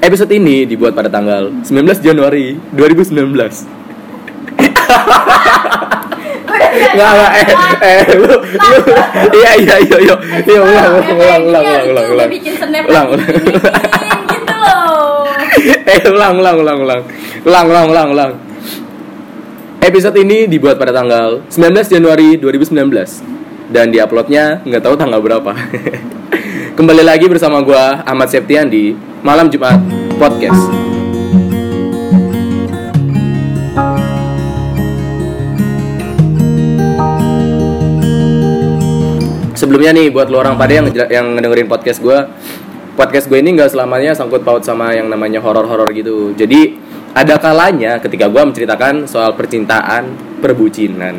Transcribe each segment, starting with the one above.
Episode ini dibuat pada tanggal 19 Januari 2019. Enggak, enggak, eh, eh, lu, lu, iya, iya, iya, iya, iya, ulang, ulang, ulang, ulang, ulang, ulang, ulang, gitu eh, ulang, ulang, ulang, ulang, ulang, ulang, ulang, ulang. Episode ini dibuat pada tanggal 19 Januari 2019 dan diuploadnya nggak tahu tanggal berapa. Kembali lagi bersama gua Ahmad Septian di Malam Jumat Podcast. Sebelumnya nih buat lo orang pada yang yang ngedengerin podcast gua, podcast gue ini nggak selamanya sangkut paut sama yang namanya horor-horor gitu. Jadi ada kalanya ketika gua menceritakan soal percintaan, perbucinan.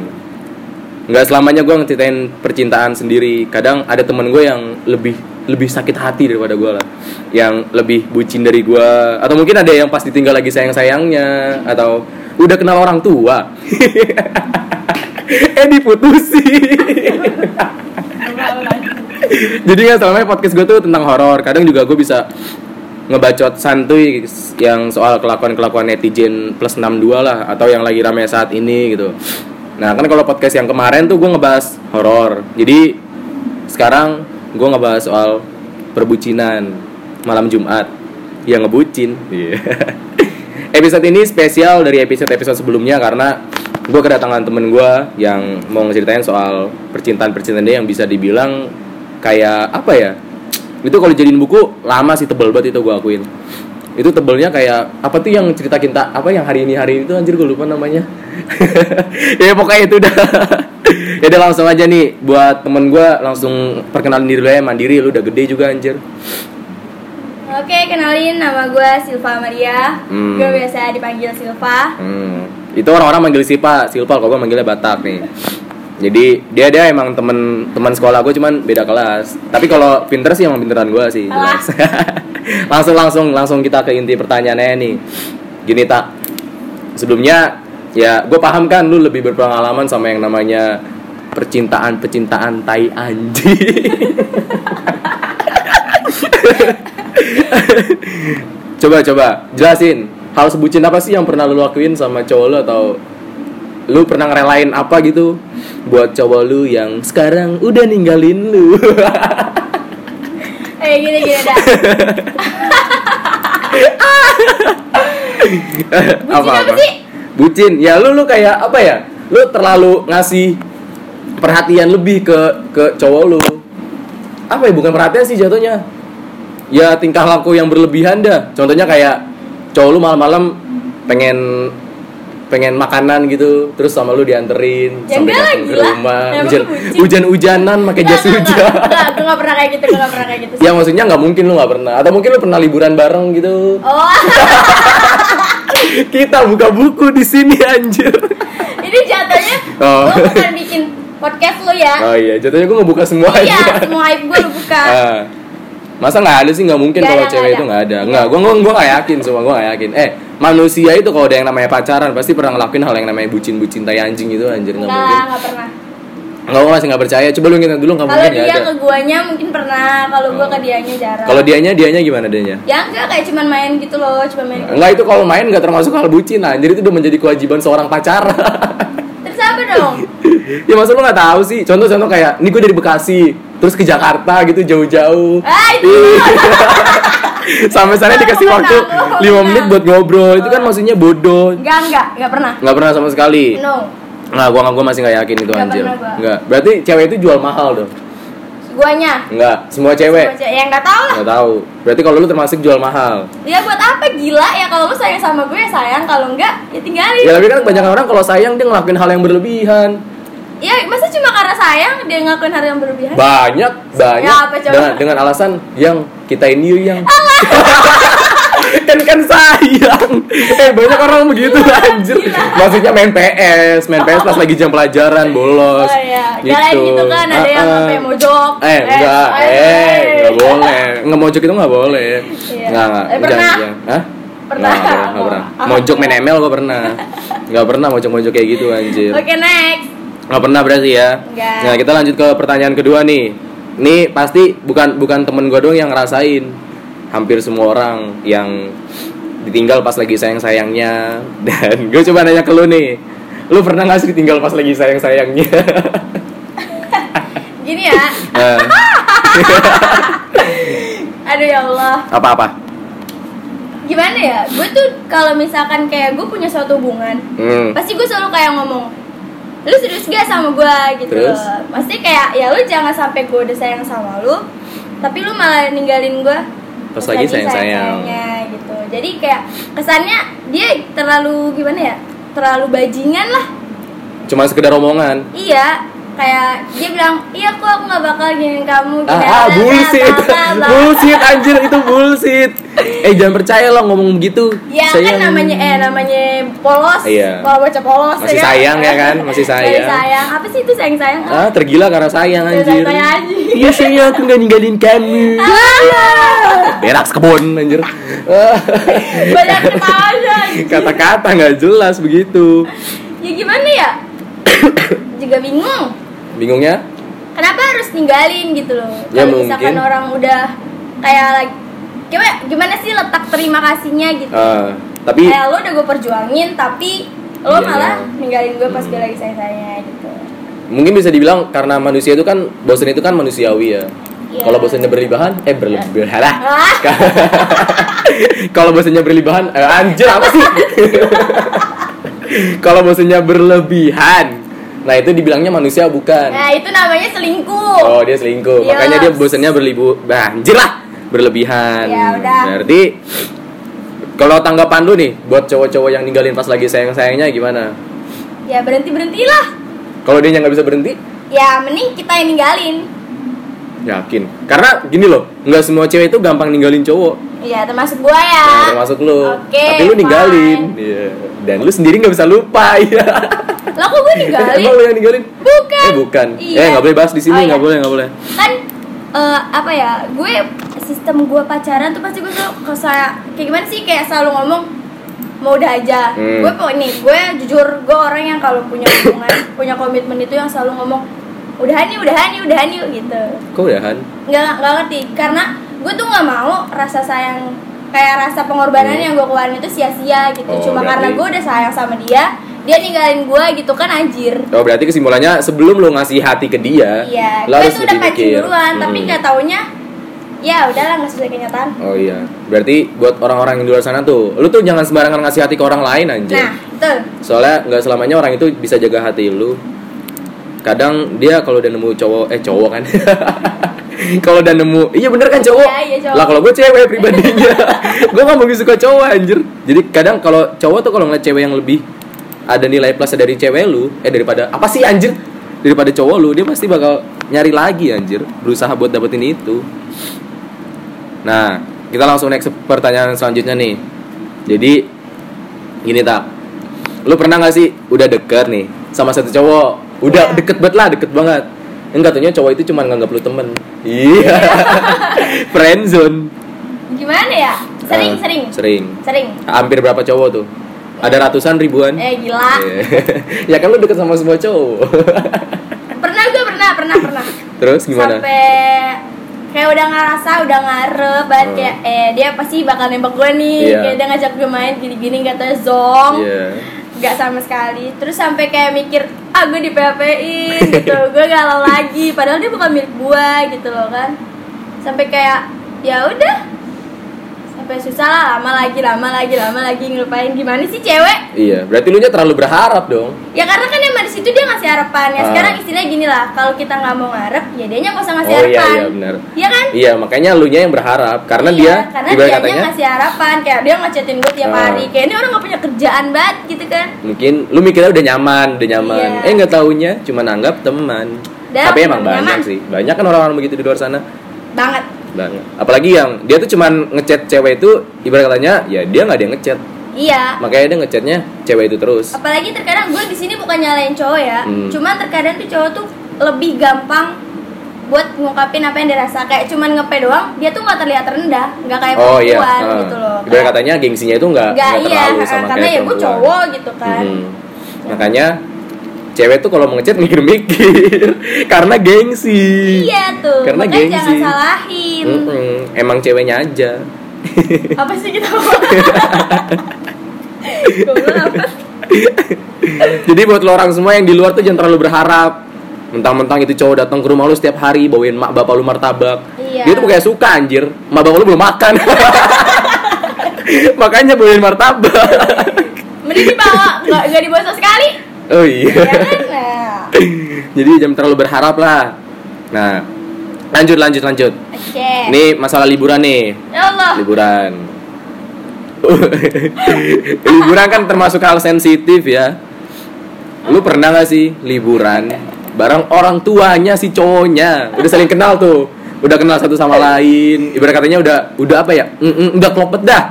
Nggak selamanya gua ngeceritain percintaan sendiri. Kadang ada temen gue yang lebih lebih sakit hati daripada gua lah, yang lebih bucin dari gua. Atau mungkin ada yang pas ditinggal lagi sayang-sayangnya, atau udah kenal orang tua. eh diputusin. Jadi nggak selamanya podcast gue tuh tentang horor. Kadang juga gue bisa ngebacot santuy yang soal kelakuan-kelakuan netizen plus 62 lah atau yang lagi rame saat ini gitu. Nah, kan kalau podcast yang kemarin tuh gue ngebahas horor. Jadi sekarang gue ngebahas soal perbucinan malam Jumat yang ngebucin. Iya. episode ini spesial dari episode-episode sebelumnya karena gue kedatangan temen gue yang mau ngeceritain soal percintaan-percintaan dia yang bisa dibilang kayak apa ya itu kalau jadiin buku lama sih tebel banget itu gue akuin itu tebelnya kayak apa tuh yang cerita cinta apa yang hari ini hari ini tuh anjir gue lupa namanya ya pokoknya itu udah ya udah langsung aja nih buat temen gue langsung perkenalan diri lo ya mandiri lu udah gede juga anjir Oke, kenalin nama gue Silva Maria Hmm. Gue biasa dipanggil Silva Hmm, itu orang-orang manggil Sipa, Silva kalau gue manggilnya Batak nih. Jadi dia dia emang temen teman sekolah gue cuman beda kelas. Tapi kalau pinter sih emang pinteran gue sih. Jelas. langsung langsung langsung kita ke inti pertanyaannya nih. Gini tak, sebelumnya ya gue paham kan lu lebih berpengalaman sama yang namanya percintaan percintaan tai anjing. coba coba jelasin. Hal sebutin apa sih yang pernah lu lakuin sama cowok lu atau lu pernah ngerelain apa gitu buat cowok lu yang sekarang udah ninggalin lu? Eh gini gini dah. Bucin apa sih? bucin. Ya lu lu kayak apa ya? Lu terlalu ngasih perhatian lebih ke ke cowok lu. Apa ya bukan perhatian sih jatuhnya. Ya tingkah laku yang berlebihan dah. Contohnya kayak cowok lu malam-malam pengen pengen makanan gitu terus sama lu dianterin Ya sampai enggak ke rumah. Emang hujan bucin? hujan-hujanan pakai jas Enggak, enggak, hujan. enggak, gue gak pernah kayak gitu, gue gak pernah kayak gitu ya maksudnya nggak mungkin lu nggak pernah. Atau mungkin lu pernah liburan bareng gitu. Oh, kita buka buku di sini anjir. Ini jatuhnya Oh. Gue bukan bikin podcast lu ya. Oh iya jatuhnya gue ngebuka semua Iya, aja semua aib gue lu buka. Ah. masa nggak ada sih? Nggak mungkin kalau cewek nggak itu nggak ada. Nggak gue gue gue nggak yakin semua gue nggak yakin. Eh manusia itu kalau ada yang namanya pacaran pasti pernah ngelakuin hal yang namanya bucin bucin tai anjing itu anjir nggak Enggak, mungkin. enggak pernah. Nggak gue masih nggak percaya. Coba lu ingat dulu nggak Kalau mungkin dia ada. ke guanya mungkin pernah, kalau gue ke dianya jarang. Kalau dianya dianya gimana dianya? Ya enggak, kayak cuman main gitu loh, cuma main Enggak itu kalau main nggak termasuk hal bucin anjir. Itu udah menjadi kewajiban seorang pacaran Terus apa dong? ya masa lu nggak tahu sih. Contoh-contoh kayak ini gue dari Bekasi terus ke Jakarta gitu jauh-jauh. Ah, itu sampai sana dikasih waktu gua 5 pernah. menit buat ngobrol. Itu kan maksudnya bodoh. Enggak, enggak, enggak pernah. Nggak pernah sama sekali. No, nggak gua gua masih nggak yakin itu Nggak anjir. pernah gua. nggak. Berarti cewek itu jual mahal dong? Guanya? Nggak. Semua cewek? Ya enggak tahu lah. Nggak tahu. Berarti kalau lu termasuk jual mahal. Ya buat apa? Gila ya kalau lu sayang sama gue ya sayang, kalau enggak ya tinggalin. Ya tapi kan kebanyakan orang kalau sayang dia ngelakuin hal yang berlebihan Ya masa cuma karena sayang dia ngakuin hal yang berlebihan? banyak banyak Ya, apa coba? dengan dengan alasan yang kita ini yang kan kan sayang eh banyak orang begitu Gila, anjir gila. maksudnya main PS main PS pas lagi jam pelajaran bolos Oh iya, kirain gitu kan ada yang Ah, ah. sampai mojok. eh enggak eh, eh enggak boleh nggak mojok itu nggak boleh Iya. enggak enggak Eh, pernah? jangan, jangan. Hah? Pernah. Nggak, nggak pernah, nggak pernah. Mojok main ML gua pernah. Nggak pernah mojok-mojok kayak gitu anjir. Oke next. Nggak pernah berarti ya. Nggak. Nah, kita lanjut ke pertanyaan kedua nih. Nih pasti bukan bukan temen gue doang yang ngerasain. hampir semua orang yang ditinggal pas lagi sayang-sayangnya dan gue coba nanya ke lu nih lu pernah gak sih ditinggal pas lagi sayang-sayangnya Gini ya. Eh, Aduh ya Allah. apa-apa Gimana ya? Gue tuh kalau misalkan kayak gue punya suatu hubungan, hmm. pasti gue selalu kayak ngomong lu serius gak sama gue gitu? Terus? loh pasti kayak ya lu jangan sampai gue udah sayang sama lu tapi lu malah ninggalin gue Pas lagi sayang-sayang. gitu. Jadi kayak kesannya dia terlalu gimana ya? Terlalu bajingan lah. Cuma sekedar omongan? Iya kayak dia bilang iya kok aku nggak bakal giniin kamu gini ah, ah bullshit bullshit anjir itu bullshit eh jangan percaya lo ngomong begitu Ya kan namanya eh namanya polos, Iya. kalau baca polos Masih ya kan? sayang ya kan? Masih sayang. Masih sayang. Apa sih itu sayang sayang? ah tergila karena sayang Sayang anjir sayang iya sayang aku nggak ninggalin kamu berak sekebon anjir Ah, Banyak kata-kata nggak jelas begitu Ya gimana ya? Juga bingung. bingungnya Kenapa harus ninggalin gitu loh? Ya, Kalau misalkan orang udah kayak lagi gimana, gimana sih letak terima kasihnya gitu? Ah, tapi Kayak lo udah gue perjuangin tapi lo Iya, malah iya. ninggalin gue pas gue lagi sayang-sayangnya gitu. mungkin bisa dibilang karena manusia itu kan bosan itu kan manusiawi ya Iya. kalau bosannya berlebihan eh berlebihan lah Ah, kalau bosannya berlebihan eh, anjir apa sih kalau bosannya berlebihan nah itu dibilangnya manusia bukan nah itu namanya selingkuh. oh dia selingkuh Yes. makanya dia bosannya berlibu bah, anjir lah berlebihan Ya, udah. berarti kalau tanggapan lu nih buat cowok-cowok yang ninggalin pas lagi sayang-sayangnya gimana Ya berhenti berhentilah. kalau dia nggak bisa berhenti Ya mending kita yang ninggalin. Yakin karena gini loh nggak semua cewek itu gampang ninggalin cowok Iya termasuk gua ya. Nah, termasuk lu Oke, tapi lu ninggalin. Iya. dan lu sendiri nggak bisa lupa iya Lah kok gue ninggalin? emang lu yang ninggalin Bukan. eh bukan Iya. eh nggak boleh bahas di sini Oh, nggak iya. boleh nggak boleh Kan eh, apa ya? Gue sistem gue pacaran tuh pasti gue selalu ke saya kayak gimana sih kayak selalu ngomong mau udah aja. Hmm. Gue kok nih, gue jujur gue orang yang kalau punya hubungan, punya komitmen itu yang selalu ngomong udahan nih, udahan nih, udahan yuk gitu. kok udahan Nggak nggak ngerti karena gue tuh nggak mau rasa sayang kayak rasa pengorbanan Hmm. yang gue keluarin itu sia-sia gitu. Oh, Cuma berarti- karena gue udah sayang sama dia, dia ninggalin gue gitu kan anjir. Oh berarti kesimpulannya sebelum lu ngasih hati ke dia, Iya, gue harus tuh udah mikir. duluan, tapi Mm-mm. nggak taunya ya udahlah nggak sesuai kenyataan. Oh iya, berarti buat orang-orang yang di luar sana tuh, lu tuh jangan sembarangan ngasih hati ke orang lain anjir. Nah, betul. Soalnya nggak selamanya orang itu bisa jaga hati lu. Kadang dia kalau udah nemu cowok, eh cowok kan. kalau udah nemu, iya bener kan cowok. Iya, iya, cowok. Lah kalau gue cewek pribadinya, gue nggak mungkin suka cowok anjir. Jadi kadang kalau cowok tuh kalau ngeliat cewek yang lebih ada nilai plus dari cewek lu, eh daripada apa sih anjir? Daripada cowok lu, dia pasti bakal nyari lagi anjir, berusaha buat dapetin itu. Nah, kita langsung next pertanyaan selanjutnya nih. Jadi gini tak, lu pernah gak sih udah deket nih sama satu cowok, udah Iya. deket banget lah, deket banget. Enggak tuhnya cowok itu cuma nganggap lu temen. Iya. Friendzone. Gimana ya? Sering, Ah, sering, Sering. sering. Hampir berapa cowok tuh? Ada ratusan ribuan? Eh gila. Iya. ya kan lu deket sama semua cowok. Pernah gue pernah, pernah, pernah. Terus gimana? Sampai kayak udah ngerasa, udah ngarep banget Hmm. kayak eh dia pasti bakal nembak gue nih. Iya. Kayak dia ngajak gue main gini-gini nggak tahu zong. Iya. Gak sama sekali. Terus sampai kayak mikir, ah gue di PHP-in gitu. gue galau lagi. Padahal dia bukan milik gue gitu loh kan. Sampai kayak ya udah. Sampai susah lah, lama lagi, lama lagi, lama lagi ngelupain gimana sih cewek? Iya, berarti lu nya terlalu berharap dong. Ya karena kan emang di situ dia ngasih harapan. Ya Ah. sekarang istilahnya gini lah, kalau kita nggak mau ngarep, ya dia nggak usah ngasih Oh iya harapan. iya benar. Iya kan? Iya, makanya lu nya yang berharap karena Iya, dia karena dia katanya ngasih harapan, kayak dia ngacetin gue tiap Ah. hari. Kayak ini orang nggak punya kerjaan banget gitu kan? mungkin lu mikirnya udah nyaman, udah nyaman. Iya. Eh nggak taunya cuma nanggap teman. Dan Tapi emang nyaman. banyak sih. Banyak kan orang-orang begitu di luar sana. Banget. Banget. Apalagi yang dia tuh cuman ngechat cewek itu ibarat katanya ya dia nggak ada yang ngechat. Iya. Makanya dia ngechatnya cewek itu terus. Apalagi terkadang gue di sini bukan nyalain cowok ya. Hmm. Cuman terkadang tuh cowok tuh lebih gampang buat ngungkapin apa yang dia rasa kayak cuman ngepe doang dia tuh nggak terlihat rendah nggak kayak Oh iya. ah. gitu loh Ibarat katanya gengsinya itu nggak nggak iya terlalu sama karena kayak ya gue cowok gitu kan Mhm. Makanya cewek tuh kalau mau ngechat mikir-mikir karena gengsi. iya tuh Karena makanya gengsi. jangan salahin Mm-mm. Emang ceweknya aja. apa sih kita Jadi buat lo orang semua yang di luar tuh jangan terlalu berharap mentang-mentang itu cowok datang ke rumah lu setiap hari bawain mak bapak lu martabak. Iya. Dia tuh kayak suka anjir. Mak bapak lu belum makan. Makanya bawain martabak. mending dibawa nggak dibawa sekali Oh iya. ya kan Jadi jangan terlalu berharap lah. Nah, lanjut lanjut lanjut. oke Ini masalah liburan nih. ya Allah Liburan. liburan kan termasuk hal sensitif ya. Lu pernah gak sih liburan bareng orang tuanya si cowoknya? Udah saling kenal tuh. Udah kenal satu sama lain. Ibarat katanya udah udah apa ya? Mm -mm, udah klopet dah.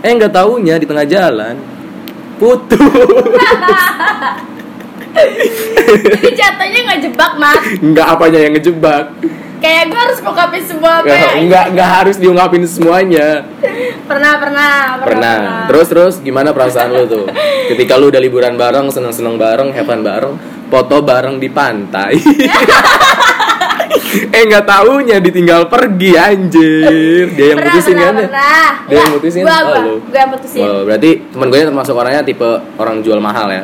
Eh nggak taunya di tengah jalan putus. jadi jatuhnya nggak jebak mat Nggak apanya yang ngejebak. kayak gue harus ngungkapin semua apa Nggak, nggak nggak harus diungkapin semuanya. pernah pernah Pernah. Terus terus gimana perasaan lu tuh? Ketika lu udah liburan bareng, seneng-seneng bareng, have fun bareng, foto bareng di pantai. eh nggak taunya ditinggal pergi anjir. Dia yang pernah, putusin pernah, kan? ya? pernah. Dia yang putusin? gua, Oh, gua, lu. gua yang putusin Wow, berarti teman gue termasuk orangnya tipe orang jual mahal ya.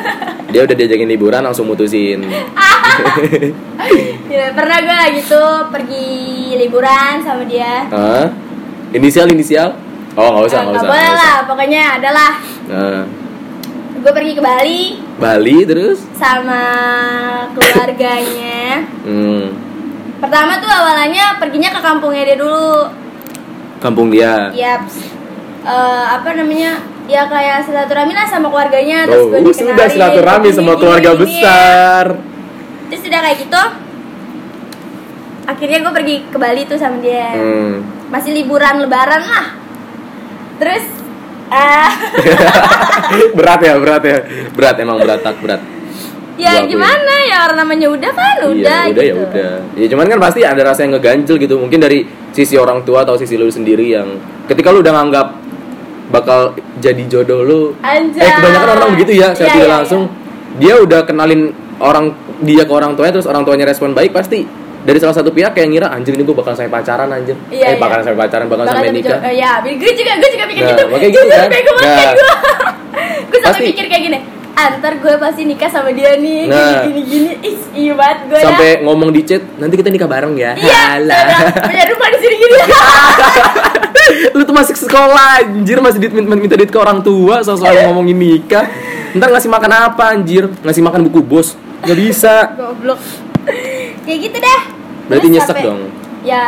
Dia udah diajakin liburan langsung mutusin. Ya, pernah gue lagi tuh pergi liburan sama dia Hah? Inisial inisial? Oh nggak usah Eh, nggak nggak usah. boleh lah pokoknya adalah Nah, gue pergi ke Bali Bali terus? sama keluarganya Hmm, pertama tuh awalnya perginya ke kampungnya dia dulu kampung dia. Yaps. Eh, apa namanya ya kayak silaturahmi lah sama keluarganya terus Oh, gue uh, sudah silaturahmi sama gini, keluarga gini. besar. terus udah kayak gitu akhirnya gue pergi ke Bali tuh sama dia Hmm. masih liburan lebaran lah terus ah berat ya, berat ya. Berat emang berat tak berat. Ya gimana ya orang namanya udah kan udah iya, udah ya gitu. udah. Ya cuman kan pasti ada rasa yang ngeganjel gitu. Mungkin dari sisi orang tua atau sisi lu sendiri yang ketika lu udah nganggap bakal jadi jodoh lu. Anjay. Eh kebanyakan orang begitu ya, saya Iya, tidak iya, langsung dia udah kenalin orang dia ke orang tuanya terus orang tuanya respon baik pasti dari salah satu pihak kayak ngira anjir ini gue bakal sampai pacaran anjir. Iya, eh bakal iya. sampai pacaran, bakal Bakal sampai nikah. jo- eh, ya gue juga gue juga mikir Nah, gitu makanya gitu kan. banget Nah. gue gue sampai Pasti. mikir kayak gini antar gue pasti nikah sama dia nih. Nah. gini gini gini. Ih, iya banget gue Sampai ngomong di chat, nanti kita nikah bareng ya. iya punya rumah di sini gini. Lu tuh masih sekolah anjir. Masih duit minta, minta duit ke orang tua soal soal ngomongin nikah. Ntar ngasih makan apa anjir? Ngasih makan buku bos. Nggak bisa. Goblok. Kayak gitu dah berarti Terus nyesek sampai- dong? Ya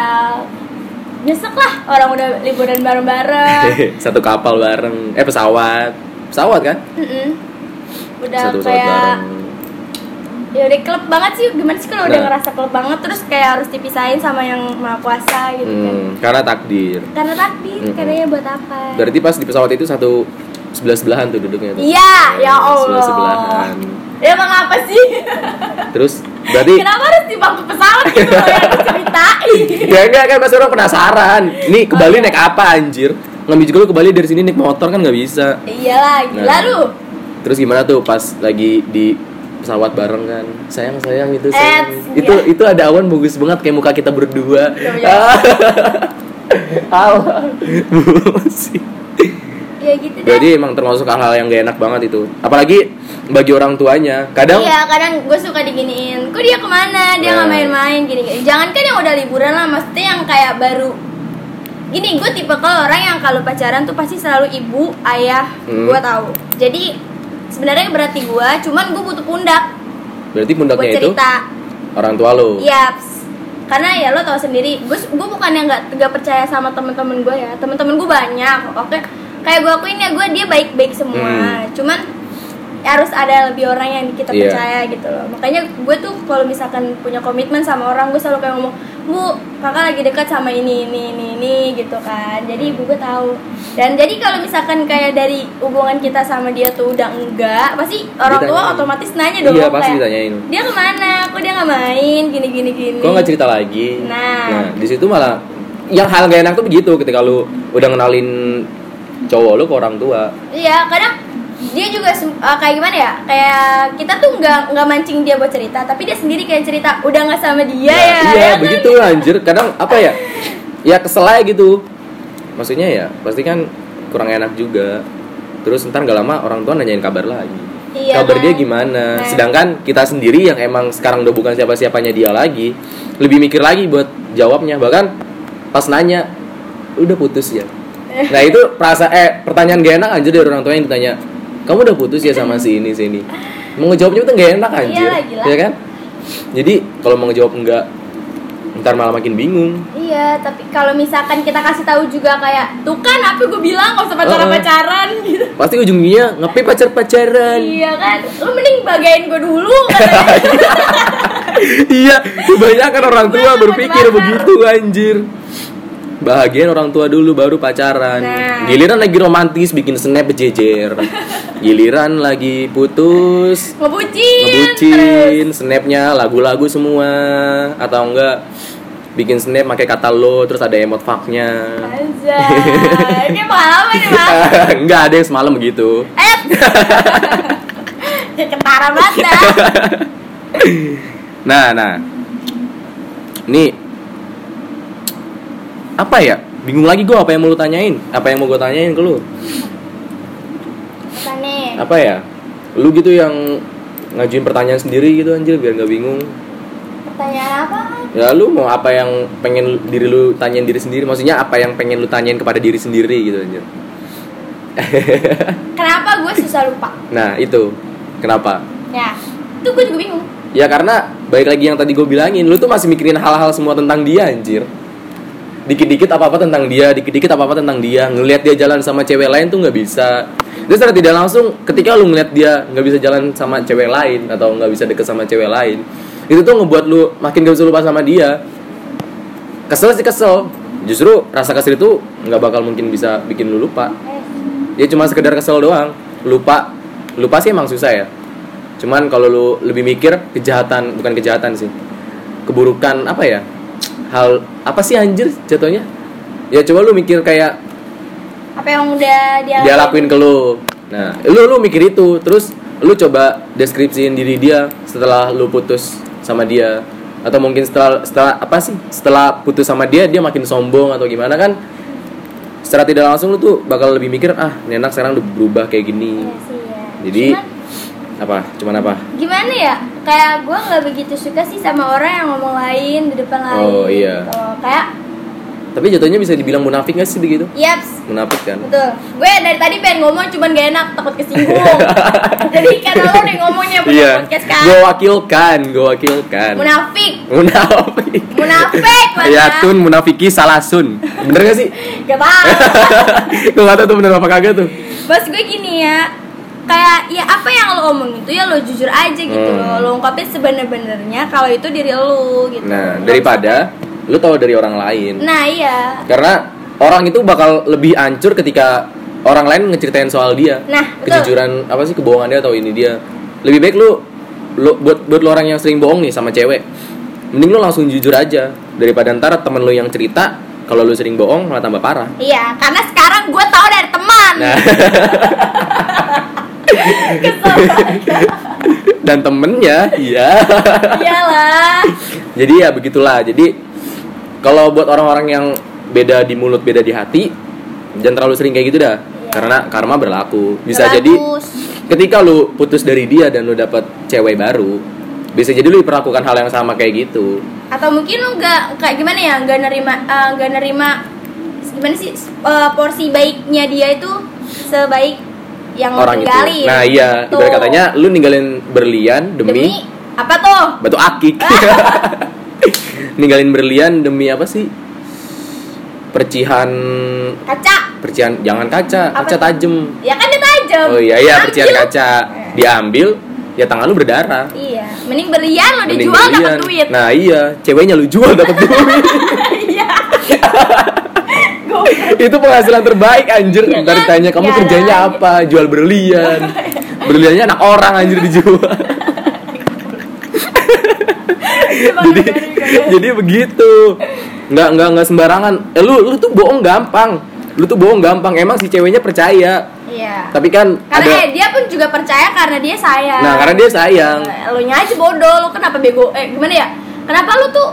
nyesek lah. Orang udah liburan bareng-bareng. Satu kapal bareng. Eh pesawat. Pesawat kan? Mm-mm. Udah satu kayak ya udah klub banget sih gimana sih kalau udah Nah. ngerasa klub banget terus kayak harus dipisahin sama yang maha kuasa gitu kan. hmm, karena takdir. Karena takdir Mm-mm. karena ya buat apa? Berarti pas di pesawat itu satu sebelah sebelahan tuh duduknya tuh? Iya ya allah. Sebelah sebelahan ya emang apa sih? Terus berarti kenapa harus di bangku pesawat gitu loh yang diceritain? Ya enggak kan pasti orang penasaran. Nih ke Oh, Bali iya. naik apa anjir? Ngambil juga lu ke Bali dari sini naik motor kan nggak bisa. Iyalah gila Nah. lu Terus gimana tuh pas lagi di pesawat bareng kan? Sayang sayang itu Eh, sayang. iya. itu itu ada awan bagus banget kayak muka kita berdua. Sih. ya gitu deh Jadi emang termasuk hal-hal yang gak enak banget itu. Apalagi bagi orang tuanya. Kadang Iya, kadang gue suka diginiin. Kok dia ke mana? Dia nggak Nah. main-main gini-gini. Jangan kan yang udah liburan lah, maksudnya yang kayak baru. Gini, gue tipe kalau orang yang kalau pacaran tuh pasti selalu ibu, ayah, Hmm. gue tahu. Jadi sebenarnya berarti gue, cuman gue butuh pundak berarti pundaknya itu cerita. orang tua lo. Yaps. Karena ya lo tau sendiri, gue gue bukan yang nggak nggak percaya sama temen-temen gue ya. Temen-temen gue banyak. Oke, kayak gue akuin ya gue dia baik-baik semua. Hmm. Cuman ya harus ada lebih orang yang kita Iya. percaya gitu loh. Makanya gue tuh kalau misalkan punya komitmen sama orang, gue selalu kayak ngomong, bu kakak lagi dekat sama ini ini ini ini gitu kan. Jadi ibu gue tahu. Dan jadi kalau misalkan kayak dari hubungan kita sama dia tuh udah enggak, pasti orang tua otomatis nanya dong. Iya, pasti kayak, ditanyain. Dia ke mana? Kok dia nggak main? Gini gini gini. Kok nggak cerita lagi? Nah. di situ malah yang hal gak enak tuh begitu ketika lu udah kenalin cowok lu ke orang tua. Iya, kadang dia juga uh, kayak gimana ya? Kayak kita tuh nggak nggak mancing dia buat cerita, tapi dia sendiri kayak cerita udah nggak sama dia Nah, ya. iya ya kan? begitu anjir kadang apa ya ya kesel aja gitu maksudnya ya pasti kan kurang enak juga terus ntar gak lama orang tua nanyain kabar lagi Iya kabar kan? dia gimana Nah. sedangkan kita sendiri yang emang sekarang udah bukan siapa siapanya dia lagi lebih mikir lagi buat jawabnya bahkan pas nanya udah putus ya nah itu perasa eh pertanyaan gak enak anjir dari orang tua yang ditanya kamu udah putus ya sama si ini si ini. Mau ngejawabnya tuh gak enak anjir. Iyalah, gila. ya kan? Jadi kalau mau ngejawab enggak ntar malah makin bingung. Iya, tapi kalau misalkan kita kasih tahu juga kayak, tuh kan apa gue bilang nggak usah pacaran pacaran gitu. pasti ujungnya ngapain pacar pacaran Iya kan, lu mending bagain gue dulu iya kebanyakan orang tua berpikir begitu anjir bahagian orang tua dulu baru pacaran. Nah. giliran lagi romantis bikin snap jejer. Giliran lagi putus. Ngebucin, ngebucin snapnya lagu-lagu semua. Atau enggak bikin snap pakai kata lo terus ada emot fucknya. Ini pengalaman nih mas enggak ada yang semalam begitu Eh Kayak ketara banget Nah, nah. Nih. Apa ya? Bingung lagi gue apa yang mau lu tanyain? Apa yang mau gue tanyain ke lu? Apa nih? Apa ya? Lu gitu yang ngajuin pertanyaan sendiri gitu anjir biar nggak bingung. Pertanyaan apa? Ya lu mau apa yang pengen diri lu tanyain diri sendiri? Maksudnya apa yang pengen lu tanyain kepada diri sendiri gitu anjir. Kenapa gue susah lupa? Nah, itu. Kenapa? Ya, itu gue juga bingung Ya karena baik lagi yang tadi gue bilangin, lu tuh masih mikirin hal-hal semua tentang dia anjir. Dikit-dikit apa-apa tentang dia, dikit-dikit apa-apa tentang dia. Ngelihat dia jalan sama cewek lain tuh nggak bisa. Terus secara tidak langsung ketika lu ngeliat dia nggak bisa jalan sama cewek lain atau nggak bisa deket sama cewek lain, itu tuh ngebuat lu makin gak bisa lupa sama dia. Kesel sih kesel. Justru rasa kesel itu nggak bakal mungkin bisa bikin lu lupa. Ya cuma sekedar kesel doang. Lupa, lupa sih emang susah ya. Cuman kalau lu lebih mikir kejahatan, bukan kejahatan sih. Keburukan apa ya? Hal apa sih anjir jatuhnya? Ya coba lu mikir kayak Apa yang udah dia, dia lakuin ke lu. Nah, lu lu mikir itu, terus lu coba deskripsiin diri dia setelah lu putus sama dia atau mungkin setelah setelah apa sih? Setelah putus sama dia dia makin sombong atau gimana kan? Secara tidak langsung lu tuh bakal lebih mikir ah, ini anak sekarang udah berubah kayak gini. Iya sih ya. Jadi Cuman, apa? Cuman apa? gimana ya kayak gue nggak begitu suka sih sama orang yang ngomong lain di depan lain Oh, iya. gitu. kayak Tapi jatuhnya bisa dibilang munafik gak sih begitu? yaps Munafik kan? betul gue dari tadi pengen ngomong cuman gak enak takut kesinggung jadi karena lo udah ngomongnya punya Iya. podcast kan Gue wakilkan, gue wakilkan. munafik Munafik. munafik mana Ya tun munafiki salah sun. Bener gak sih? gak tahu Gue gak tau tuh bener apa kagak tuh. Bos gue gini ya kayak ya apa yang lo omong itu ya lo jujur aja gitu Hmm. loh lo ungkapin sebener-benernya kalau itu diri lo gitu Nah daripada lu tahu dari orang lain. nah iya Karena orang itu bakal lebih hancur ketika orang lain ngeceritain soal dia. nah betul Kejujuran apa sih kebohongan dia atau ini dia. Lebih baik lu, lu buat buat lu orang yang sering bohong nih sama cewek. Mending lu langsung jujur aja daripada ntar temen lu yang cerita kalau lu sering bohong malah tambah parah. iya karena sekarang gue tahu dari teman Nah. dan temennya, iya. iyalah Jadi ya begitulah. Jadi kalau buat orang-orang yang beda di mulut, beda di hati, jangan terlalu sering kayak gitu dah. Iya. Karena karma berlaku. Bisa jadi ketika lu putus dari dia dan lu dapet cewek baru, bisa jadi lu diperlakukan hal yang sama kayak gitu. atau mungkin lu nggak kayak gimana ya nggak nerima eh, nggak nerima gimana sih eh, porsi baiknya dia itu sebaik yang orang itu. tinggalin Nah, iya, ibarat katanya lu ninggalin berlian demi, demi apa tuh batu akik. ninggalin berlian demi apa sih? Percihan kaca percihan jangan kaca, Apa kaca tuh? tajem. ya kan dia tajam Oh iya iya Ambil. percihan kaca diambil ya tangan lu berdarah. iya mending berlian lo dijual dapat duit Nah iya ceweknya lu jual dapat duit. iya. Itu penghasilan terbaik anjir. Iya Ntar kan? ditanya kamu Ya, kerjanya nah, apa? Jual berlian. Berliannya anak orang anjir dijual. jadi jadi begitu. Nggak nggak nggak sembarangan. Eh lu lu tuh bohong gampang. Lu tuh bohong gampang. Emang si ceweknya percaya. iya Tapi kan karena ada eh, dia pun juga percaya karena dia sayang Nah, karena dia sayang. lo nya aja bodoh lo kenapa bego eh gimana ya kenapa lu tuh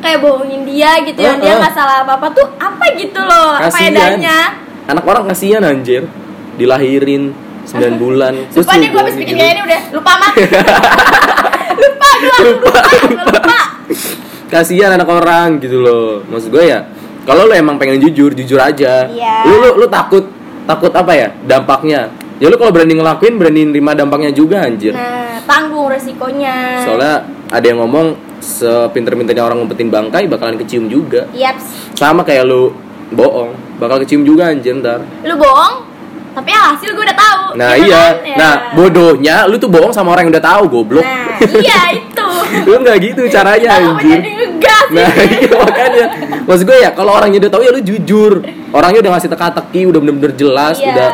kayak bohongin dia gitu yang dia Heeh. nggak salah apa apa tuh apa gitu loh faedahnya anak orang kasihan anjir. Dilahirin 9 bulan Sumpah nih gue habis bikin kayak ini udah. Lupa mah lupa gue lupa, lupa, lupa. kasihan anak orang gitu loh. Maksud gue ya kalau lo emang pengen jujur jujur aja. Iya. lu, lu lu takut takut apa ya dampaknya? Ya lu kalau berani ngelakuin berani nerima dampaknya juga anjir. Nah tanggung resikonya. Soalnya ada yang ngomong sepinter-pinternya orang ngumpetin bangkai bakalan kecium juga. Yaps. sama kayak lu bohong. Bakal kecium juga anjir ntar. Lu bohong? Tapi hasil gue udah tahu. Nah ya iya. kan? Ya. nah bodohnya lu tuh bohong sama orang yang udah tahu goblok. Nah iya itu. Lu nggak gitu caranya anjir. jadi Nah iya makanya. Maksud gue ya kalau orangnya udah tahu ya lu jujur. Orangnya udah ngasih teka-teki Udah bener-bener jelas Iya. Udah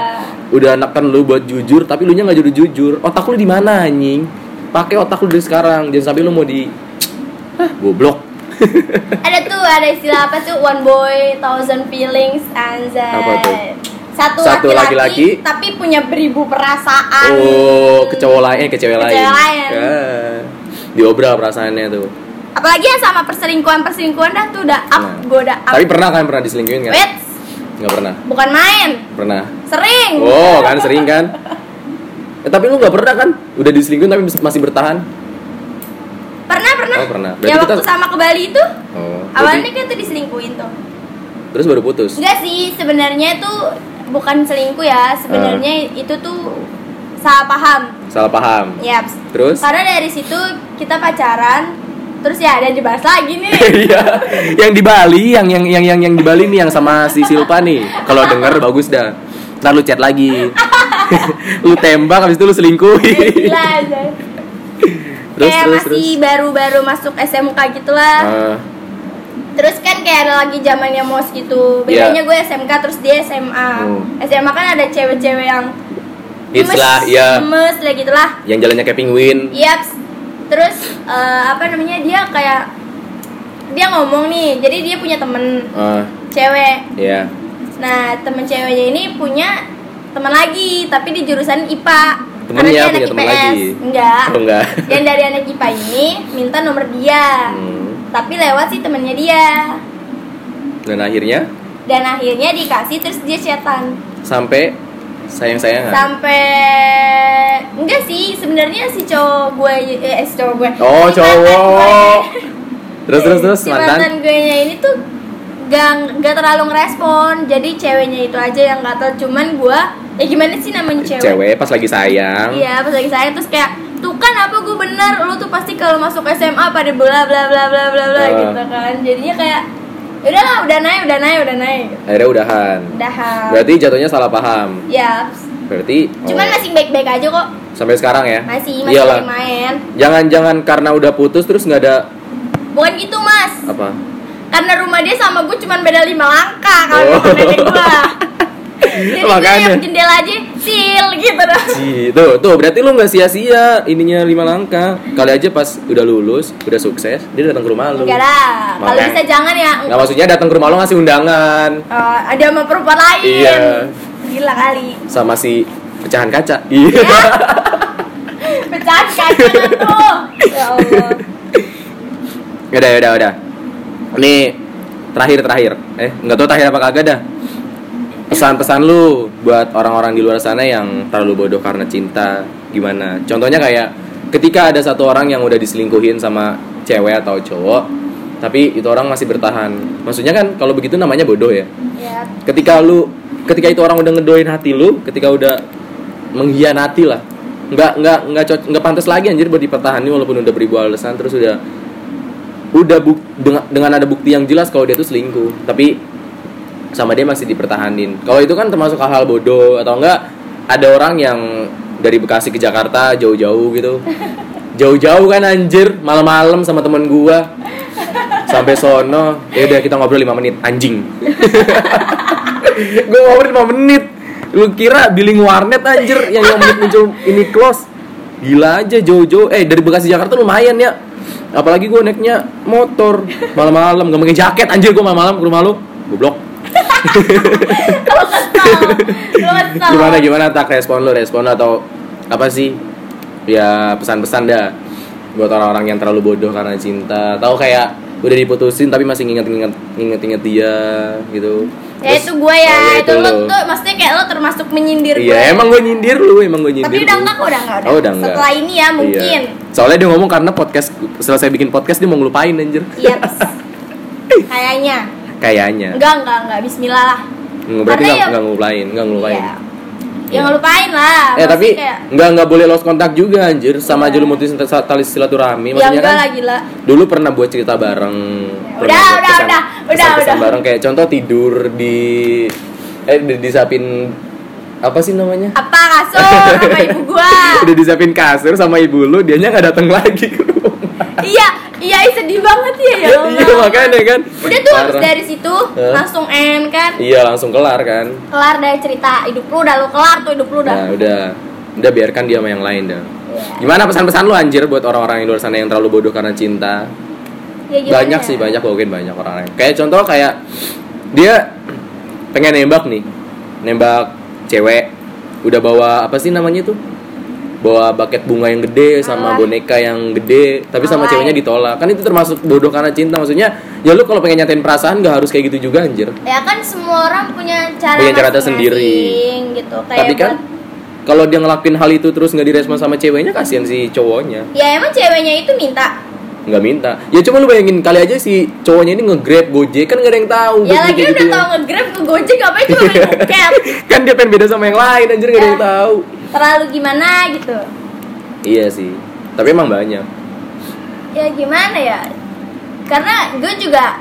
udah neken lu buat jujur Tapi lu nya gak jujur jujur. Otak lu di mana anjing? Pakai otak lu dari sekarang Jangan sampai lu mau di Hah goblok. Ada tuh ada istilah apa tuh? One boy thousand feelings anjay Apa tuh? satu, Satu laki-laki. tapi punya beribu perasaan. Oh ke cowok lain eh, ke cewek lain. lain. Ya. Diobral perasaannya tuh. Apalagi yang sama perselingkuhan perselingkuhan dah tuh udah up Nah. gue udah up. Tapi pernah kan pernah diselingkuhin kan? Wait, Gak pernah. Bukan main. Pernah. Sering. Oh kan sering kan. Eh, Tapi lu gak pernah kan? Udah diselingkuhin tapi masih bertahan pernah Oh, pernah. Berarti ya kita- waktu sama ke Bali itu Oh awalnya berarti- kan tuh diselingkuhin tuh Terus baru putus enggak sih sebenarnya itu bukan selingkuh ya sebenarnya Ah. itu tuh salah paham Salah paham Yaps. Terus? Karena dari situ kita pacaran, terus ya ada yang dibahas lagi nih. Iya, yang di Bali, yang yang yang yang yang di Bali nih yang sama si Silpa nih. Kalau denger bagus dah. Ntar lu chat lagi. lu tembak habis itu lu. Gila aja. terus kayak terus masih baru-baru masuk SMK gitulah. Ah, Terus kan kayak ada lagi zamannya mos gitu. Bedanya Iya. gue SMK terus dia SMA. Oh. SMA kan ada cewek-cewek yang hits lah, ya. Gemes lah gitulah. Yang jalannya kayak penguin. Yaps. Terus eh, apa namanya dia kayak dia ngomong nih, jadi dia punya temen Ah, cewek. ya. Nah, temen ceweknya ini punya teman lagi, tapi di jurusan IPA. Temennya Karena dia punya teman IPS. lagi? Enggak. Oh enggak. Yang dari anak IPA ini minta nomor dia. Hmm. Tapi lewat sih temennya dia. Dan akhirnya Dan akhirnya dikasih terus dia chatan. sampai sayang-sayangan. Sampai enggak sih, sebenarnya si cowok gue eh si cowok gue. Oh, si cowok. gue- Terus terus terus si mantan mantan. gue nya ini tuh gak, gak terlalu ngerespon jadi ceweknya itu aja yang gatel cuman gue ya gimana sih namanya cewek Cewek pas lagi sayang. Iya pas lagi saya terus kayak tuh kan apa gue bener lu tuh pasti kalau masuk SMA pada bla bla bla bla bla bla Ah. gitu kan jadinya kayak udahlah udah naik udah naik udah naik Akhirnya udahan. udah Berarti jatuhnya salah paham. ya Berarti cuman oh, masih baik baik aja kok sampai sekarang ya. masih masih Iyalah. main Jangan-jangan karena udah putus terus nggak ada bukan gitu mas apa? Karena rumah dia sama gue cuman beda lima langkah kalau Oh. nenek gue jadi gue Makanya. yang jendela aja sil gitu dah tuh, tuh berarti lu nggak sia-sia ininya lima langkah. Kali aja pas udah lulus, udah sukses, dia datang ke rumah lu. enggak dah kalau bisa jangan ya Nggak maksudnya datang ke rumah lu ngasih undangan Eh, ada sama perempuan lain Iya. gila kali sama si pecahan kaca. Iya. pecahan kaca tuh ya Allah udah, udah, udah. Nih terakhir terakhir. Eh, nggak tahu terakhir apa kagak dah. Pesan-pesan lu buat orang-orang di luar sana yang terlalu bodoh karena cinta gimana? Contohnya kayak ketika ada satu orang yang udah diselingkuhin sama cewek atau cowok, tapi itu orang masih bertahan. Maksudnya kan kalau begitu namanya bodoh ya. ya Ketika lu ketika itu orang udah ngedoin hati lu, ketika udah mengkhianati lah. Nggak nggak nggak nggak pantas lagi anjir buat dipertahani walaupun udah beribu alasan terus udah udah buk, dengan, dengan ada bukti yang jelas kalau dia tuh selingkuh. Tapi sama dia masih dipertahanin. Kalau itu kan termasuk hal-hal bodoh atau enggak ada orang yang dari Bekasi ke Jakarta jauh-jauh gitu. Jauh-jauh kan anjir. Malam-malam sama temen gua. Sampai sono. Ya udah kita ngobrol 5 menit. Anjing. Gua ngobrol 5 menit. Lu kira billing warnet anjir yang 5 menit muncul ini close? Gila aja jauh-jauh. Eh dari Bekasi Jakarta lumayan ya apalagi gue naiknya motor. Malam-malam gak pakai jaket anjir gue malam-malam ke rumah lu. Goblok. Lo lo kesel. Gimana gimana? Tak respon lu respon atau apa sih? Ya pesan-pesan dah. Buat orang-orang yang terlalu bodoh karena cinta. Tahu kayak udah diputusin tapi masih nginget-nginget nginget-nginget dia gitu ya Terus- itu gue ya, oh, ya itu, lo lo. tuh maksudnya kayak lo termasuk menyindir gue iya emang gue nyindir lu emang gue nyindir tapi udah enggak kok udah enggak udah, Oh, udah enggak. setelah ini ya mungkin Iya. Soalnya dia ngomong karena podcast selesai bikin podcast dia mau ngelupain anjir. iya kayaknya Kayaknya. enggak enggak enggak Bismillah lah berarti ya- nggak ngelupain, nggak ngelupain. Iya. Iya. ya ngelupain lah Eh Maksudnya tapi kayak, nggak nggak boleh lost kontak juga anjir sama Iya. aja lu mutusin tali silaturahmi ya enggak kan lah gila dulu pernah buat cerita bareng Ya, pernah udah, buat udah, udah, udah, kesan udah. bareng kayak contoh tidur di eh di, disapin apa sih namanya apa kasur sama ibu gua udah disapin kasur sama ibu lu dianya nggak datang lagi iya iya ih, sedih banget ya ya Allah. iya makanya kan udah tuh habis dari situ Hah? langsung end kan iya langsung kelar kan kelar dari cerita hidup lu udah lu kelar tuh hidup lu udah Nah, udah udah biarkan dia sama yang lain dah. Iya. Gimana pesan-pesan lu anjir buat orang-orang yang di luar sana yang terlalu bodoh karena cinta? Ya, banyak ya? sih, banyak mungkin banyak orang yang. Kayak contoh kayak dia pengen nembak nih. Nembak cewek udah bawa apa sih namanya tuh? Bawa bucket bunga yang gede sama Alay. boneka yang gede, tapi sama Alay. ceweknya ditolak. Kan itu termasuk bodoh karena cinta maksudnya. Ya lu kalau pengen nyatain perasaan gak harus kayak gitu juga anjir. ya kan semua orang punya cara Punya cara tersendiri. gitu kayak tapi kan kalau dia ngelakuin hal itu terus nggak direspon sama ceweknya kasihan si cowoknya. ya emang ceweknya itu minta nggak minta ya cuma lu bayangin kali aja si cowoknya ini nge-grab gojek kan nggak ada yang tahu ya lagi kayak udah gitu. tau nge-grab ke gojek cuma main buket kan dia pengen beda sama yang lain anjir nggak ada yang Ya. tahu terlalu gimana gitu. Iya sih tapi emang banyak. Ya gimana ya? Karena gue juga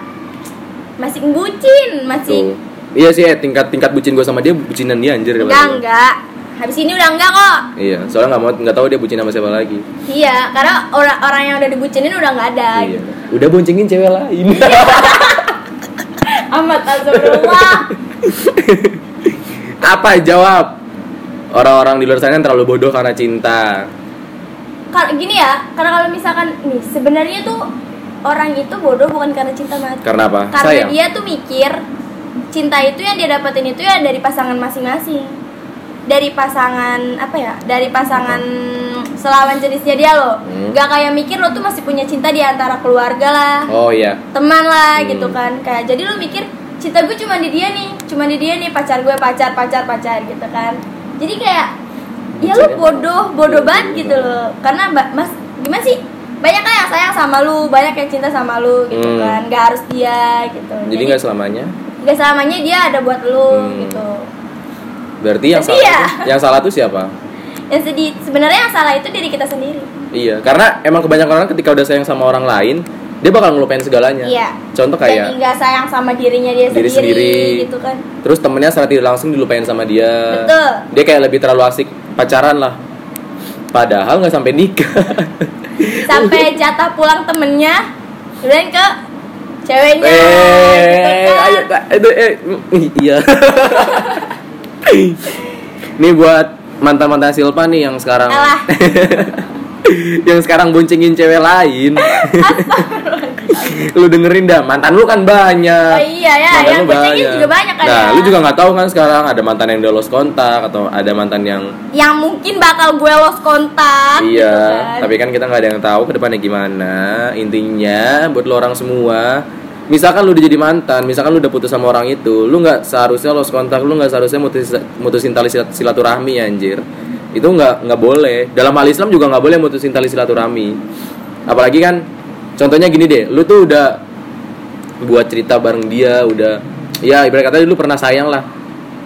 masih bucin masih tuh. Iya sih eh, tingkat tingkat bucin gue sama dia bucinan dia anjir enggak gua. enggak. Habis ini udah enggak kok. Iya soalnya nggak mau nggak tahu dia bucin sama siapa lagi. Iya karena orang orang yang udah dibucinin udah nggak ada iya. gitu. udah boncengin cewek lain. Amat astagfirullah apa jawab orang-orang di luar sana yang terlalu bodoh karena cinta. Kalau gini ya karena kalau misalkan nih sebenarnya tuh orang itu bodoh bukan karena cinta mati karena apa? Karena sayang. dia tuh mikir cinta itu yang dia dapetin itu ya dari pasangan masing-masing. Dari pasangan apa ya dari pasangan selawan jenisnya dia loh. Hmm. gak kayak mikir lo tuh masih punya cinta di antara keluarga lah oh iya. teman lah Hmm. gitu kan. Kayak jadi lo mikir cinta gue cuma di dia nih cuma di dia nih pacar gue pacar pacar pacar gitu kan jadi kayak ya lu bodoh bodoh Iya, banget gitu loh. Karena mas gimana sih? Banyak kan yang sayang sama lu banyak yang cinta sama lu gitu Hmm. kan. Gak harus dia gitu. Jadi nggak selamanya? nggak selamanya dia ada buat lu Hmm. gitu. Berarti yang salah ya? tuh- yang salah tuh siapa? Yang sedih sebenarnya yang salah itu diri kita sendiri. Iya, karena emang kebanyakan orang ketika udah sayang sama orang lain, dia bakal ngelupain segalanya. iya Contoh jadi kayak nggak sayang sama dirinya dia Diri sendiri, sendiri. gitu kan terus temennya secara tidak langsung dilupain sama dia. Betul. Dia kayak lebih terlalu asik pacaran lah. Padahal nggak sampai nikah. sampai jatah pulang temennya kemudian ke ceweknya gitu eh, kan. ayo, itu eh, ih, iya. Nih buat mantan-mantan Silpa nih yang sekarang Alah. yang sekarang boncengin cewek lain. lu dengerin dah, mantan lu kan banyak. Oh iya ya, Mantan yang boncengin juga banyak kan Nah, ya. lu juga nggak tahu kan sekarang ada mantan yang udah lost kontak atau ada mantan yang yang mungkin bakal gue lost kontak gitu iya, kan. tapi kan kita nggak ada yang tahu ke depannya gimana. Intinya buat lo orang semua, misalkan lu udah jadi mantan, misalkan lu udah putus sama orang itu, lu nggak seharusnya lost kontak, lu nggak seharusnya mutus, mutusin tali silat- silaturahmi anjir. Itu nggak nggak boleh. Dalam hal Islam juga nggak boleh mutusin tali silaturahmi. Apalagi kan, contohnya gini deh, lu tuh udah buat cerita bareng dia, udah ya ibarat kata lu pernah sayang lah,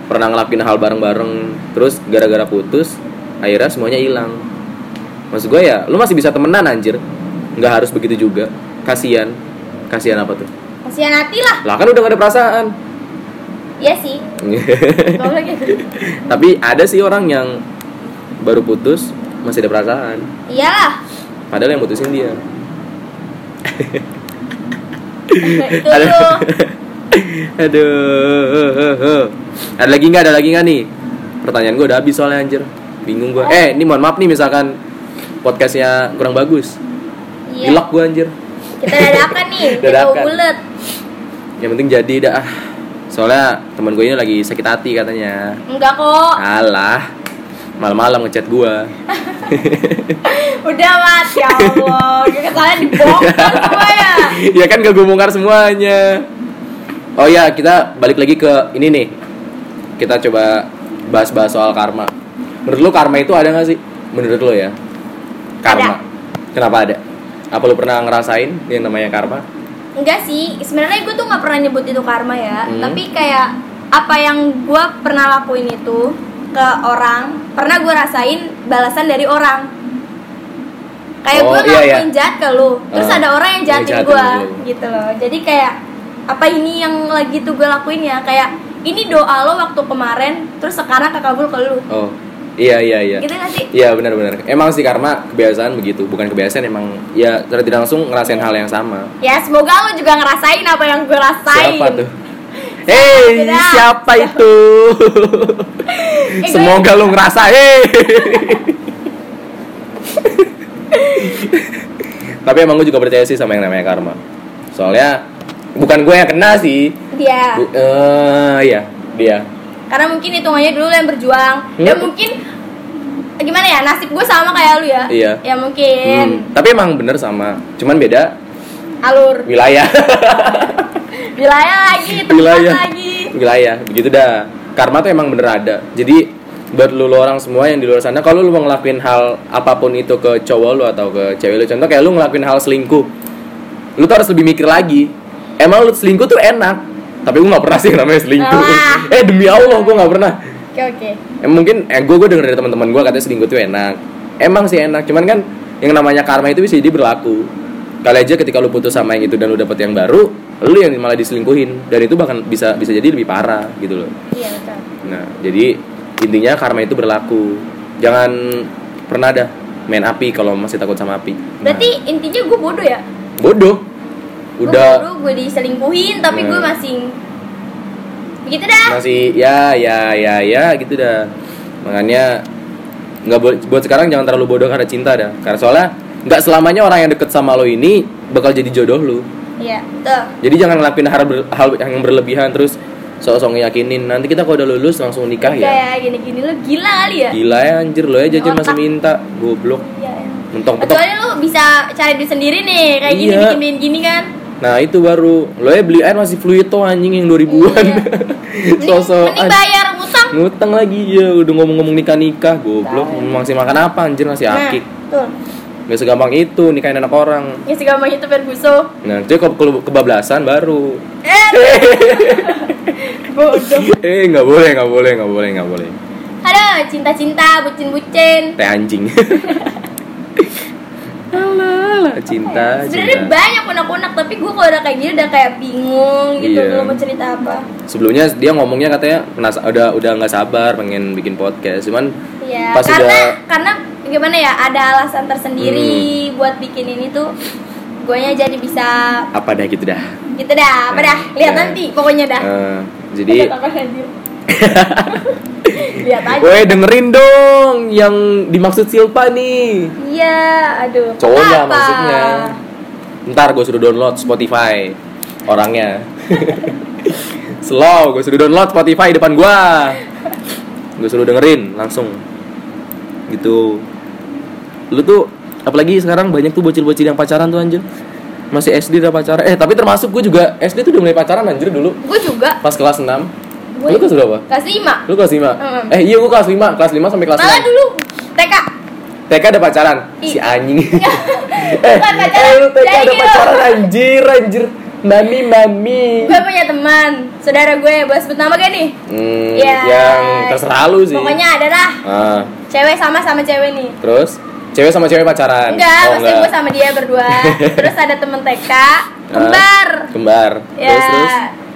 pernah ngelakuin hal bareng-bareng, terus gara-gara putus, akhirnya semuanya hilang. Maksud gue ya, lu masih bisa temenan anjir, nggak harus begitu juga. Kasian, kasian apa tuh? kasihan hati lah Lah kan udah gak ada perasaan. iya sih gitu Tapi ada sih orang yang baru putus masih ada perasaan. iyalah Padahal yang putusin dia. Aduh. tuh Aduh. Ada lagi nggak? Ada lagi nggak nih? Pertanyaan gue udah habis soalnya anjir. Bingung gue. Eh, ini mohon maaf nih misalkan podcastnya kurang bagus. iya Gilak gue anjir. kita dadakan nih kita Dadakan. bulet Yang penting jadi dah. Soalnya teman gue ini lagi sakit hati katanya. enggak kok Alah. Malam-malam ngechat gua. Udah mas, ya Allah. Gue kesalahan dibongkar semua ya. Ya kan gak gue bongkar semuanya. Oh ya kita balik lagi ke ini nih. Kita coba bahas-bahas soal karma. Menurut lu karma itu ada gak sih? Menurut lu ya. Karma. Kenapa ada? Apa lu pernah ngerasain yang namanya karma? Enggak sih, sebenarnya gue tuh nggak pernah nyebut itu karma ya. Hmm. Tapi kayak apa yang gue pernah lakuin itu ke orang Pernah gue rasain balasan dari orang Kayak Oh, gue iya, iya. jahat ke lu Terus Ah, ada orang yang yang jahatin gue lu. gitu loh Jadi kayak apa ini yang lagi tuh gue lakuin ya Kayak ini doa lo waktu kemarin Terus sekarang kekabul ke lu oh iya iya iya Gitu gak sih? Iya benar-benar. Emang sih karma kebiasaan begitu, bukan kebiasaan emang ya secara tidak langsung ngerasain hal yang sama. Ya semoga lo juga ngerasain apa yang gue rasain Siapa tuh? Hei, siapa itu? Semoga lu ngerasain. Tapi emang gue juga percaya sih sama yang namanya karma. Soalnya bukan gue yang kena sih. Dia Eh, iya, dia. karena mungkin hitungannya dulu yang berjuang dan Hmm. mungkin gimana ya nasib gue sama kayak lu ya Iya. ya mungkin Hmm, tapi emang bener sama, cuman beda alur wilayah. wilayah lagi tempat wilayah. lagi Wilayah, begitu dah. Karma tuh emang bener ada. Jadi buat lu, lu orang semua yang di luar sana, kalau lu mau ngelakuin hal apa pun itu ke cowok lu atau ke cewek lu, contoh kayak lu ngelakuin hal selingkuh, lu tuh harus lebih mikir lagi. Emang lu selingkuh tuh enak, tapi gue nggak pernah sih namanya selingkuh. Alah. eh demi Allah gue nggak pernah. oke oke Eh, mungkin eh gue gue denger dari teman-teman gue katanya selingkuh tuh enak. Emang sih enak, cuman kan yang namanya karma itu bisa jadi berlaku. Kali aja ketika lu putus sama yang itu dan lu dapet yang baru, lu yang malah diselingkuhin dan itu bahkan bisa bisa jadi lebih parah gitu loh. iya betul Nah, jadi intinya karma itu berlaku. Jangan pernah dah main api kalau masih takut sama api. Nah, berarti intinya gue bodoh ya bodoh. gue Udah bodoh gue diselingkuhin tapi Nah. gue masih begitu dah masih ya ya ya ya gitu dah. Makanya nggak bo- buat sekarang jangan terlalu bodoh karena cinta dah. Karena soalnya nggak selamanya orang yang deket sama lo ini bakal jadi jodoh lu. Iya betul. Jadi jangan ngelakuin hal, ber- hal yang berlebihan terus sok-sok ngeyakinin. Nanti kita kalau udah lulus langsung nikah ya. kayak gini-gini lo gila kali ya. Gila ya anjir lo ya jajan masih minta. Goblok. Iya, iya. Mentok-mentok Kecuali lu bisa cari duit sendiri nih kayak gini Iya. bikin gini kan. Nah itu baru. Lo ya beli air masih fluido anjing yang 2000an Iya. Sosok mending bayar utang Ngutang lagi ya Udah ngomong-ngomong nikah-nikah Goblok. Masih makan apa anjir masih Nah, akik. tuh Gak segampang itu nikahin anak orang. Ya segampang itu Ferguson Nah itu kalau kebablasan baru. Eh! Bodoh. Eh nggak boleh nggak boleh nggak boleh nggak boleh. Aduh cinta-cinta bucin-bucin. Teh anjing. Alah, cinta, Sebenarnya cinta. banyak unek-unek Tapi gue kalau udah kayak gini udah kayak bingung gitu Iya. Lu mau cerita apa. Sebelumnya dia ngomongnya katanya penas- udah udah nggak sabar pengen bikin podcast, cuman Iya Pas karena udah- karena gimana ya ada alasan tersendiri Hmm. buat bikin ini tuh. Guanya jadi bisa apa dah gitu dah. gitu dah apa dah? Lihat Nah. nanti pokoknya dah. Eh, jadi apa, lihat aja. Woi dengerin dong yang dimaksud Silpa nih. Iya aduh. Cowoknya kenapa? maksudnya. Ntar gue suruh download Spotify Orangnya. Slow gue suruh download Spotify depan gue Gue suruh dengerin langsung Gitu. Lu tuh Apalagi sekarang banyak tuh bocil-bocil yang pacaran tuh anjir. Masih SD udah pacaran. Eh tapi termasuk gue juga SD tuh udah mulai pacaran anjir dulu. Gue juga. Pas kelas 6 Gue- Lu kelas berapa? kelas lima. Lu kelas 5? Mm-mm. Eh iya gue kelas 5 Kelas 5 sampai kelas 6 malah dulu TK TK ada pacaran? Ih. Si anjing. Bukan pacaran, eh, lu TK jadi ada gitu. pacaran anjir anjir. Mami mami. Gue punya teman saudara gue boleh sebut nama gak nih? Hmm, Ya. Yang terserah lu sih. Pokoknya ada lah. Ah, cewek sama sama cewek nih. Terus? Cewek sama cewek pacaran? enggak oh, maksudnya gue sama dia berdua. Terus ada temen TK kembar Ah, Kembar. ya. Terus terus?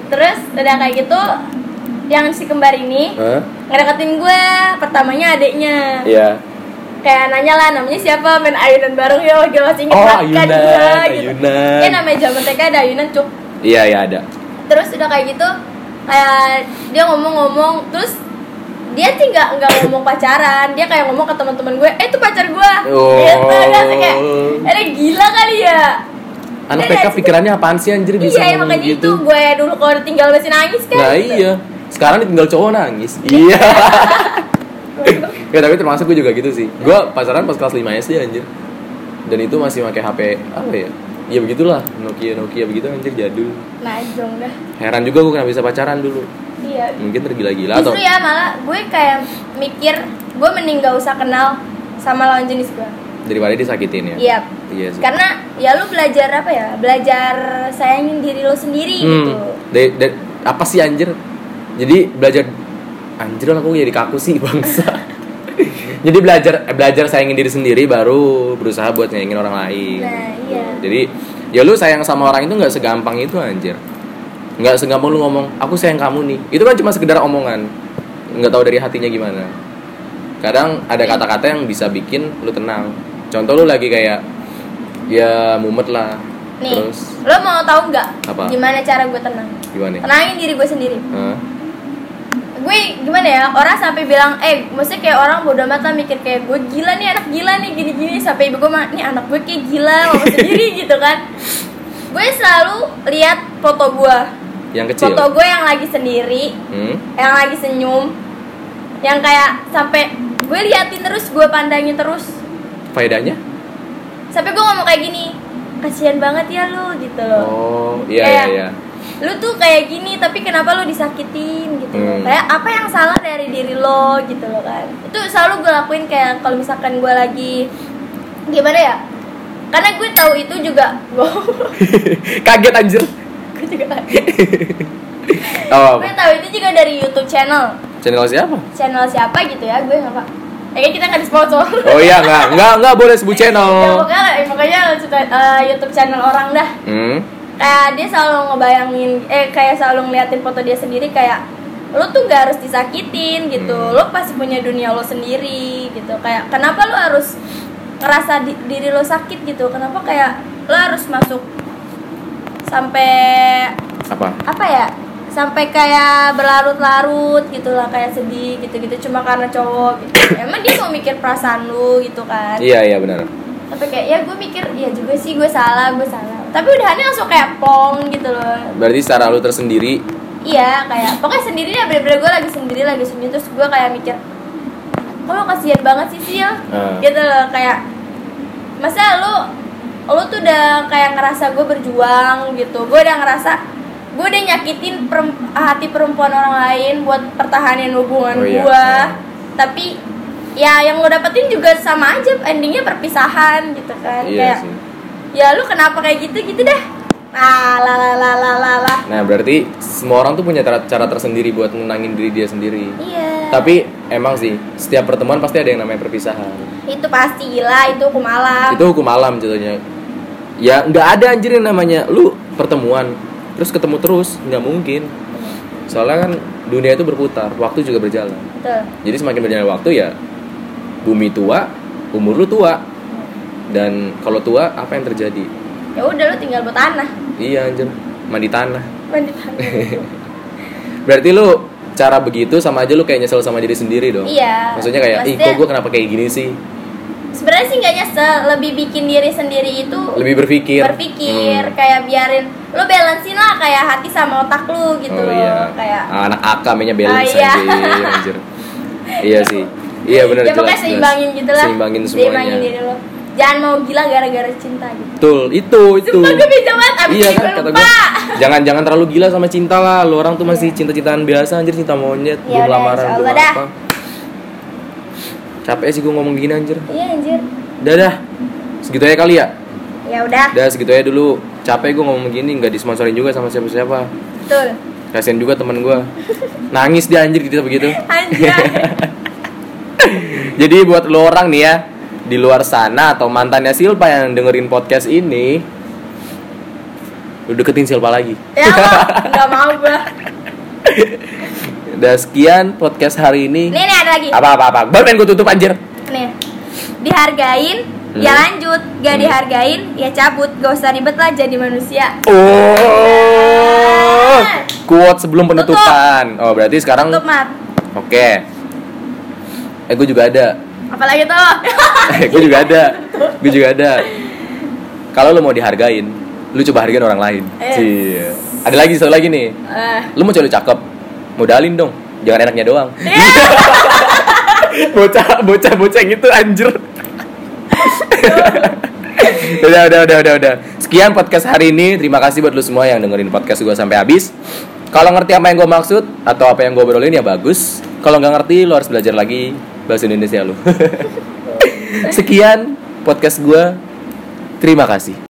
Terus udah kayak gitu yang si kembar ini Hah? ngedeketin gue pertamanya adiknya. Iya. Kayak nanya lah namanya siapa? Main ayunan bareng ya dia masih inget Oh, kan ayunan, gue, gitu. ayunan. ya namanya zaman TK ada ayunan cuk. Iya iya ada. Terus udah kayak gitu kayak dia ngomong-ngomong terus dia sih nggak nggak ngomong pacaran. Dia kayak ngomong ke teman-teman gue eh itu pacar gue Oh. gitu kan kayak eh gila kali ya. Anak nggak- pikirannya apaan sih anjir bisa iya makanya gitu? itu gue dulu kalau ditinggal masih nangis kan. Nah iya. Sekarang ditinggal cowok nangis. Iya. Ya tapi termasuk gue juga gitu sih. Gue pacaran pas kelas 5 SD anjir. Dan itu masih pakai HP apa ya? Ya begitulah Nokia Nokia begitu anjir jadul. Najong dah. Heran juga gue kenapa bisa pacaran dulu iya. Mungkin tergila-gila atau justru ya malah gue kayak mikir gue mending gak usah kenal sama lawan jenis gue. Daripada disakitin ya? Iya. Iya sih. Karena ya lu belajar apa ya? Belajar sayangin diri lo sendiri gitu. Hmm. da- da- apa sih anjir? Jadi belajar anjir lah aku jadi kaku sih bangsa. Jadi belajar eh, belajar sayangin diri sendiri baru berusaha buat nyayangin orang lain nah iya. Jadi ya lu sayang sama orang itu nggak segampang itu anjir nggak segampang lu ngomong aku sayang kamu nih. Itu kan cuma sekedar omongan. Nggak tahu dari hatinya gimana. Kadang ada kata-kata yang bisa bikin lu tenang. Contoh lu lagi kayak ya mumet lah. Nih terus? lo mau tahu nggak Apa? gimana cara gue tenang? Gimana? Tenangin diri gue sendiri. Hah? gue gimana ya orang sampai bilang eh maksudnya kayak orang bodoh mata mikir kayak gue gila nih anak gila nih gini gini sampai ibu gue mah nih anak gue kayak gila ngomong sendiri gitu kan. Gue selalu lihat foto gue yang kecil. Foto gue yang lagi sendiri Hmm? yang lagi senyum yang kayak sampai gue liatin terus gue pandangin terus. Faedahnya? Sampai gue ngomong kayak gini kasihan banget ya lo gitu. Loh oh iya iya Kayak, iya. Lu tuh kayak gini tapi kenapa lu disakitin? gitu loh. Hmm. kayak apa yang salah dari diri lo? gitu loh kan. Itu selalu gue lakuin kayak kalau misalkan gue lagi gimana ya? Karena gue tahu itu juga kaget anjir juga oh gue tahu itu juga dari YouTube channel. Channel siapa? Channel siapa gitu ya gue nggak pak ya kan kita nggak di sponsor. Oh iya nggak nggak nggak boleh sebut ya, channel pokoknya eh, pokoknya eh, YouTube channel orang dah. Hmm? kayak dia selalu ngebayangin eh kayak selalu ngeliatin foto dia sendiri kayak lo tuh gak harus disakitin gitu. Hmm. lo pasti punya dunia lo sendiri gitu. Kayak kenapa lo harus ngerasa di- diri lo sakit gitu? Kenapa kayak lo harus masuk sampai apa? Apa ya? Sampai kayak berlarut-larut gitu lah kayak sedih gitu-gitu cuma karena cowok gitu. Emang dia mau mikir perasaan lu gitu kan? Iya iya benar. Tapi kayak ya gue mikir ya juga sih gue salah gue salah. Tapi udahannya langsung kayak pong gitu loh. Berarti secara lu tersendiri? Iya kayak pokoknya sendiri ya bener-bener gue lagi sendiri lagi sunyi terus gue kayak mikir kok lo kasihan banget sih Sil? Ah. gitu loh kayak masa lu lu tuh udah kayak ngerasa gue berjuang gitu. Gue udah ngerasa gue udah nyakitin perem- hati perempuan orang lain buat pertahanin hubungan Oh, iya. gue Ah. tapi ya yang lo dapetin juga sama aja endingnya perpisahan gitu kan. Iya kayak sih. ya lu kenapa kayak gitu gitu dah. Ah nah berarti semua orang tuh punya cara, cara tersendiri buat menangin diri dia sendiri. Iya. Tapi emang sih setiap pertemuan pasti ada yang namanya perpisahan. Itu pasti gila itu hukum alam. Itu hukum alam jatuhnya ya nggak ada anjir yang namanya lu pertemuan terus ketemu terus nggak mungkin. Soalnya kan dunia itu berputar waktu juga berjalan. Betul. jadi semakin berjalan waktu ya bumi tua umur lu tua. Dan kalau tua apa yang terjadi? Ya udah lu tinggal buat tanah. Iya anjir. Mandi tanah. Mandi tanah. Berarti lu cara begitu sama aja lu kayak nyesel sama diri sendiri dong? Iya. Maksudnya kayak ih Maksudnya, kok gue kenapa kayak gini sih sebenarnya sih nggak nyesel lebih bikin diri sendiri itu lebih berpikir. berpikir Hmm. kayak biarin lu balancein lah kayak hati sama otak lu gitu oh iya. kayak Ah, anak AK mainnya balance Oh, iya. anjir, anjir. iya sih. Iya benar ya pokoknya seimbangin gitu lah seimbangin seimbangin semuanya. diri lo jangan mau gila gara-gara cinta gitu. Betul itu itu. Sumpah gue banget abis iya kan kata gue jangan jangan terlalu gila sama cinta lah. Lu orang tuh masih cinta cintaan biasa anjir cinta monyet Ya belum lamaran belum Allah dah. Capek sih gue ngomong gini anjir. Iya anjir. Dadah segitu aja kali ya? Ya udah. Udah segitu aja dulu. Capek gue ngomong gini nggak disponsorin juga sama siapa-siapa. Betul. Kasian juga temen gue nangis dia anjir kita begitu. Anjir jadi buat lo orang nih ya di luar sana atau mantannya Silpa yang dengerin podcast ini lu deketin Silpa lagi. Ya nggak mau gue udah sekian podcast hari ini. Nih nih ada lagi. Apa apa apa? Baru pengen gue tutup anjir. Nih. Dihargain ya Hmm. lanjut. Gak Hmm. dihargain ya cabut. Gak usah ribet lah jadi manusia. Oh. Quote sebelum penutupan. Oh berarti sekarang tutup mat. Oke. Eh gue juga ada. Apalagi tuh? Eh, gue juga ada. Gue juga ada. Kalau lo mau dihargain lu coba hargain orang lain. Yes. Ada lagi satu lagi nih. Eh, lu mau cewek cakep modalin dong jangan enaknya doang. Bocah bocah bocah yang itu anjir. Udah udah udah udah udah. Sekian podcast hari ini. Terima kasih buat lu semua yang dengerin podcast gue sampai habis. Kalau ngerti apa yang gue maksud atau apa yang gue obrolin ya bagus. Kalau nggak ngerti lo harus belajar lagi bahasa Indonesia lu. Sekian podcast gue terima kasih